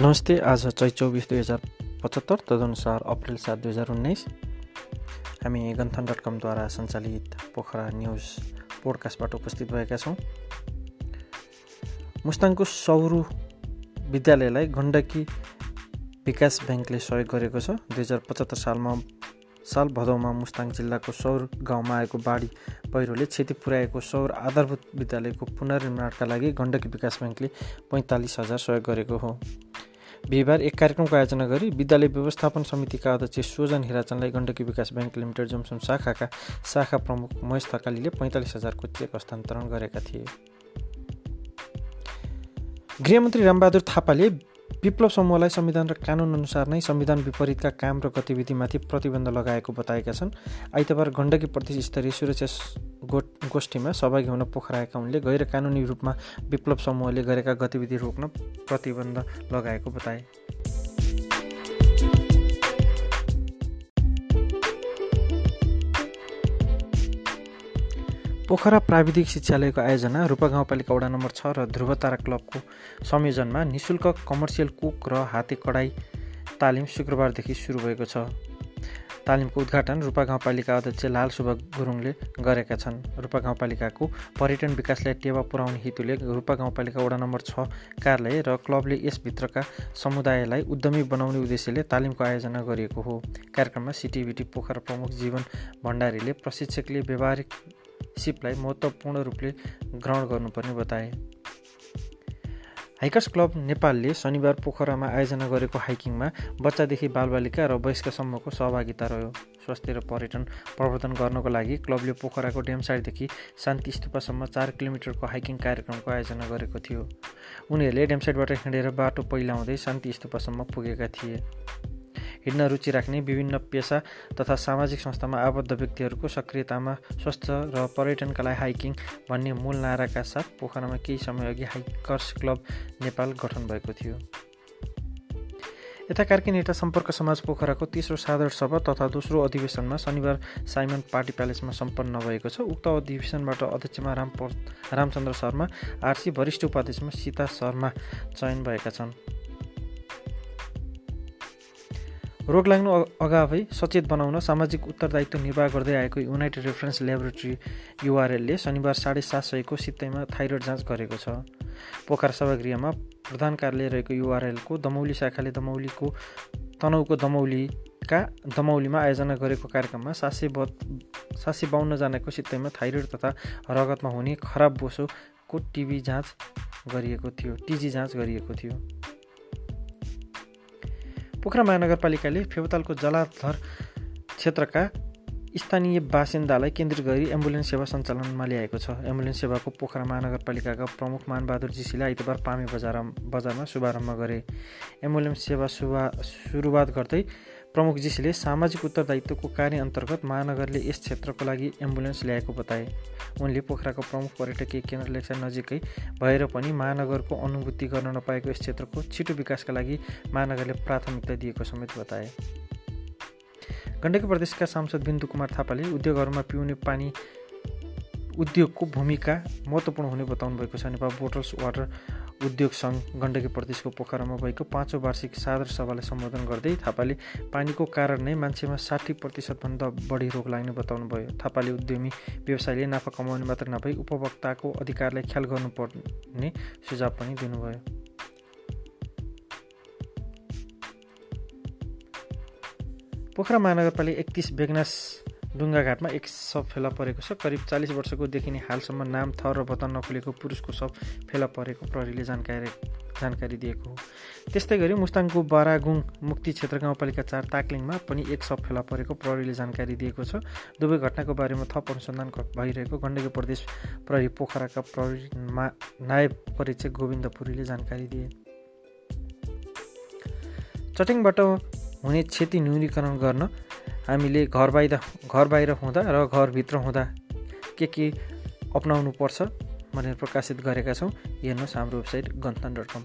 नमस्ते आज चैत चौबिस दुई हजार पचहत्तर तदनुसार अप्रेल सात दुई हजार उन्नाइस। हामी गन्थन डट कमद्वारा सञ्चालित पोखरा न्युज पोडकास्टबाट उपस्थित भएका छौँ। मुस्ताङको सौरु विद्यालयलाई गण्डकी विकास ब्याङ्कले सहयोग गरेको छ। दुई हजार पचहत्तर सालमा साल भदौमा मुस्ताङ जिल्लाको सौर गाउँमा आएको बाढी पहिरोले क्षति पुर्याएको सौर आधारभूत विद्यालयको पुनर्निर्माणका लागि गण्डकी विकास ब्याङ्कले पैँतालिस हजार सहयोग गरेको हो। बिहिबार एक कार्यक्रमको आयोजना गरी विद्यालय व्यवस्थापन समितिका अध्यक्ष सोजन हिराचनलाई गण्डकी विकास ब्याङ्क लिमिटेड जोमसुम शाखाका शाखा प्रमुख महेश थकालीले पैँतालिस हजारको चेक हस्तान्तरण गरेका थिए। गृहमन्त्री रामबहादुर थापाले विप्लव समूहलाई संविधान र कानुन अनुसार नै संविधान विपरीतका काम र गतिविधिमाथि प्रतिबन्ध लगाएको बताएका छन्। आइतबार गण्डकी प्रदेश स्तरीय सुरक्षा गोष्ठीमा सहभागी हुन पोखराएका उनले गैर कानुनी रूपमा विप्लव समूहले गरेका गतिविधि रोक्न प्रतिबन्ध लगाएको बताए। पोखरा प्राविधिक शिक्षालयको आयोजना रूपा गाउँपालिका वडा नम्बर छ र ध्रुवतारा क्लबको संयोजनमा निशुल्क कमर्सियल कुक र हाते कडाई तालिम शुक्रबारदेखि सुरु भएको छ। तालिमको उद्घाटन रूपा गाउँपालिका अध्यक्ष लाल सुभ गुरुङले गरेका छन्। रूपा गाउँपालिकाको पर्यटन विकासलाई टेवा पुर्याउने हेतुले रूपा गाउँपालिका वडा नम्बर छ कार्यालय र क्लबले यसभित्रका समुदायलाई उद्यमी बनाउने उद्देश्यले तालिमको आयोजना गरिएको हो। कार्यक्रममा सिटिभिटी पोखरा प्रमुख जीवन भण्डारीले प्रशिक्षकले व्यावहारिक सिपलाई महत्त्वपूर्ण रूपले ग्रहण गर्नुपर्ने बताए। हाइकर्स क्लब नेपालले शनिबार पोखरामा आयोजना गरेको हाइकिङमा बच्चादेखि बालबालिका र वयस्कसम्मको सहभागिता रह्यो। स्वास्थ्य र पर्यटन प्रवर्धन गर्नको लागि क्लबले पोखराको ड्यामसाइडदेखि शान्ति स्तूपसम्म चार किलोमिटरको हाइकिङ कार्यक्रमको आयोजना गरेको थियो। उनीहरूले ड्यामसाइडबाट हिँडेर बाटो पहिलाउँदै शान्ति स्तूपसम्म पुगेका थिए। हिँड्न रुचि राख्ने विभिन्न पेसा तथा सामाजिक संस्थामा आबद्ध व्यक्तिहरूको सक्रियतामा स्वस्थ र पर्यटनका लागि हाइकिङ भन्ने मूल नाराका साथ पोखरामा केही समयअघि हाइकर्स क्लब नेपाल गठन भएको थियो। यता कार्की नेता सम्पर्क समाज पोखराको तेस्रो साधारण सभा तथा दोस्रो अधिवेशनमा शनिबार साइमन पार्टी प्यालेसमा सम्पन्न भएको छ। उक्त अधिवेशनबाट अध्यक्षमा राम रामचन्द्र शर्मा आरसी वरिष्ठ उपाध्यक्षमा सीता शर्मा चयन भएका छन्। रोग लाग्नु अगावै सचेत बनाउन सामाजिक उत्तरदायित्व निर्वाह गर्दै आएको युनाइटेड रेफरेन्स ल्याबोरेटरी युआरएलले शनिबार साढे सात सयको सित्तैमा थाइरोइड जाँच गरेको छ। पोखरा सभागृहमा प्रधान कार्यालय रहेको युआरएलको दमौली शाखाले दमौलीको तनहुको दमौलीका दमौलीमा आयोजना गरेको कार्यक्रममा सात सय ब सात सय बाहन्नजनाको सित्तैमा थाइरोइड तथा रगतमा हुने खराब बोसोको टिबी जाँच गरिएको थियो टिजी जाँच गरिएको थियो। पोखरा महानगरपालिकाले फेवतालको जलाधर क्षेत्रका स्थानीय बासिन्दालाई केन्द्रित गरी एम्बुलेन्स सेवा सञ्चालनमा ल्याएको छ। एम्बुलेन्स सेवाको पोखरा महानगरपालिकाका प्रमुख मानबहादुर जीसीले आइतबार पामे बजार बजारमा शुभारम्भ गरे। एम्बुलेन्स सेवा सुरुवात गर्दै प्रमुख जीसीले सामाजिक उत्तरदायित्वको कार्य अन्तर्गत महानगरले यस क्षेत्रको लागि एम्बुलेन्स ल्याएको बताए। उनले पोखराको प्रमुख पर्यटकीय केन्द्र लेक्सा नजिकै भएर पनि महानगरको अनुभूति गर्न नपाएको यस क्षेत्रको छिटो विकासका लागि महानगरले प्राथमिकता दिएको समेत बताए। गण्डकी प्रदेशका सांसद बिन्दु कुमार थापाले उद्योगहरूमा पिउने पानी उद्योगको भूमिका महत्त्वपूर्ण हुने बताउनु भएको छ। नेपाल बोटल्स वाटर उद्योग सङ्घ गण्डकी प्रदेशको पोखरामा भएको पाँचौँ वार्षिक साधारण सभालाई सम्बोधन गर्दै थापाले पानीको कारण नै मान्छेमा साठी प्रतिशतभन्दा बढी रोग लाग्ने बताउनु भयो थापाले उद्यमी व्यवसायले नाफा कमाउने मात्र नभई उपभोक्ताको अधिकारलाई ख्याल गर्नुपर्ने सुझाव पनि दिनुभयो। पोखरा महानगरपालिका एकतिस बेगनास ढुङ्गाघाटमा एक सब फेला परेको छ। करिब चालिस वर्षको देखिने हालसम्म नाम थर र बतन नखुलेको पुरुषको सब फेला परेको प्रहरीले जानकारी जानकारी दिएको हो। त्यस्तै गरी मुस्ताङको बारागुङ मुक्ति क्षेत्र गाउँपालिका चार ताक्लिङमा पनि एक सब फेला परेको प्रहरीले जानकारी दिएको छ। दुवै घटनाको बारेमा थप अनुसन्धान भइरहेको गण्डकी प्रदेश प्रहरी पोखराका प्रहरीमा नायब परीक्षक गोविन्द पुरीले जानकारी दिए। चटिङबाट हुने क्षति न्यूनीकरण गर्न हामीले घर बाहिर घर बाहिर हुँदा र घरभित्र हुँदा के के अप्नाउनु पर्छ भनेर प्रकाशित गरेका छौँ हेर्नुहोस् हाम्रो वेबसाइट गन्थन डट कम।